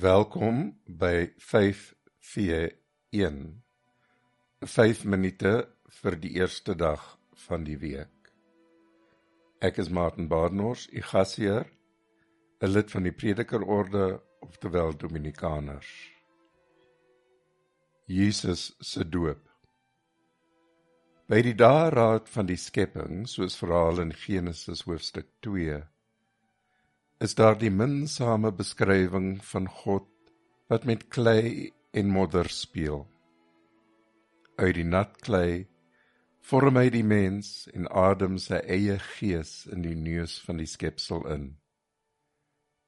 Welkom by 5v1. 5 minute vir die eerste dag van die week. Ek is Martin Badenhorst, u gasheer, 'n lid van die Predikerorde, oftewel Dominikaners. Jesus se doop. By die daaraad van die skepping, soos verhaal in Genesis hoofstuk 2, is daar die minsame beskrywing van God wat met klei en modder speel. Uit die nat klei vorm hy die mens en adem sy eie gees in die neus van die skepsel in.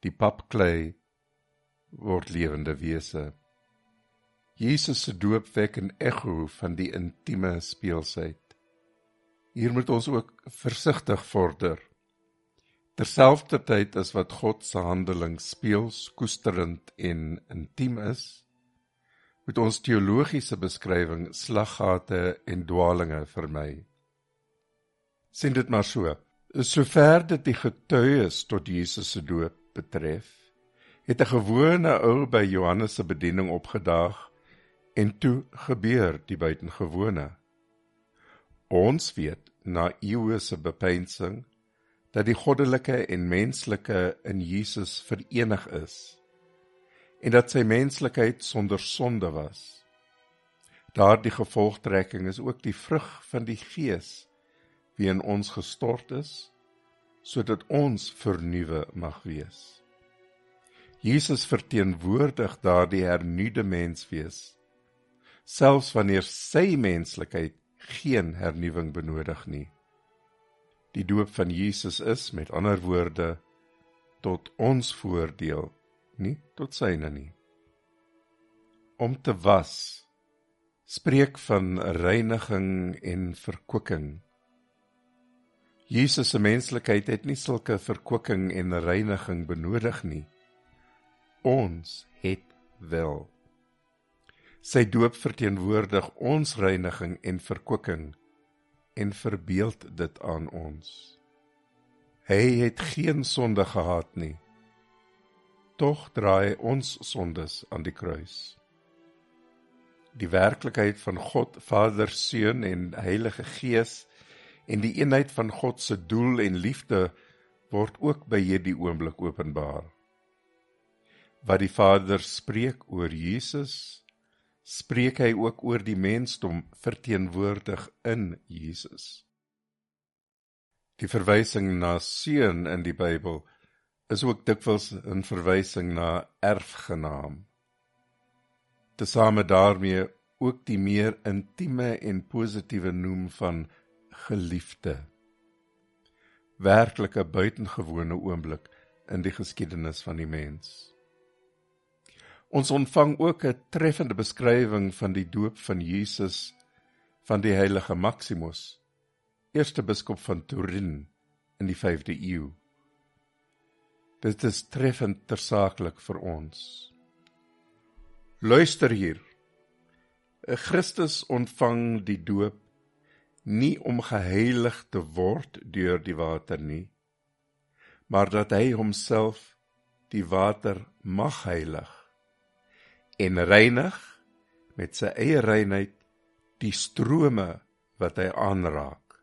Die papklei word lewende wese. Jesus se doop wek 'n ekko van die intieme speelsheid. Hier moet ons ook versigtig vorder Terselfdertyd as wat God se handeling speels, koesterend en intiem is, moet ons teologiese beskrywing slaggate en dwaalinge vermy. Sien dit maar so. Sover dit die getuies tot Jesus se doop betref, het 'n gewone ou by Johannes se bediening opgedaag en toe gebeur die buitengewone. Ons weet na eeue se bepeinsing dat die goddelike en menslike in Jesus verenig is en dat sy menslikheid sonder sonde was. Daardie gevolgtrekking is ook die vrug van die Gees wie in ons gestort is sodat ons vernuwe mag wees. Jesus verteenwoordig daardie hernuide menswees selfs wanneer sy menslikheid geen hernuwing benodig nie. Die doop van Jesus is met ander woorde tot ons voordeel, nie tot syne nie. Om te was spreek van reiniging en verkwikking. Jesus se menslikheid het nie sulke verkwikking en reiniging benodig nie. Ons het wel. Sy doop verteenwoordig ons reiniging en verkwikking en verbeeld dit aan ons. Hy het geen sonde gehad nie. Tog draai ons sondes aan die kruis. Die werklikheid van God Vader, Seun en Heilige Gees en die eenheid van God se doel en liefde word ook by hierdie oomblik openbaar. Wat die Vader spreek oor Jesus spreek hy ook oor die mensdom verteenwoordig in Jesus. Die verwysing na seun in die Bybel is ook dikwels 'n verwysing na erfgenaam. Tesame daarmee ook die meer intieme en positiewe noem van geliefde. Werklike buitengewone oomblik in die geskiedenis van die mens. Ons ontvang ook 'n treffende beskrywing van die doop van Jesus van die heilige Maximus, eerste biskop van Turin in die 5de eeu. Dit is treffend tersaaklik vir ons. Luister hier. Christus ontvang die doop nie om geheilig te word deur die water nie, maar dat hy homself die water mag heilig en reinig met sy eie reinheid die strome wat hy aanraak.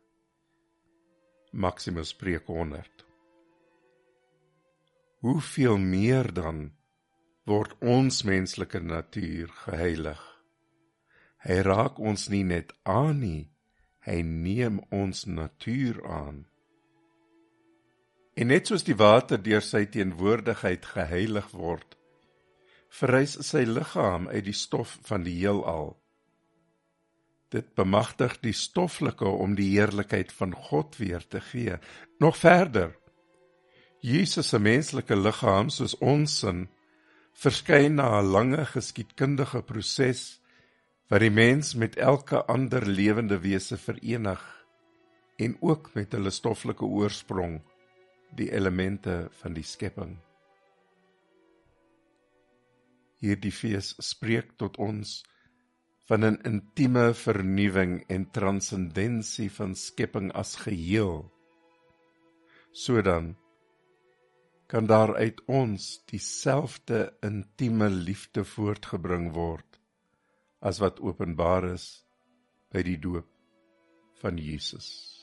Maximus spreek 100. Hoeveel meer dan word ons menslike natuur geheilig? Hy raak ons nie net aan nie, hy neem ons natuur aan. En net soos die water deur sy teenwoordigheid geheilig word, verrys sy liggaam uit die stof van die heelal. Dit bemagtig die stoflike om die heerlikheid van God weer te gee. Nog verder. Jesus se menslike liggaam soos ons sin verskyn na 'n lange geskiedkundige proses wat die mens met elke ander lewende wese verenig en ook met hulle stoffelike oorsprong die elemente van die skepping hierdie fees spreek tot ons van 'n intieme vernuwing en transcendensie van skepping as geheel. Sodan kan daar uit ons dieselfde intieme liefde voortgebring word as wat openbaar is by die doop van Jesus.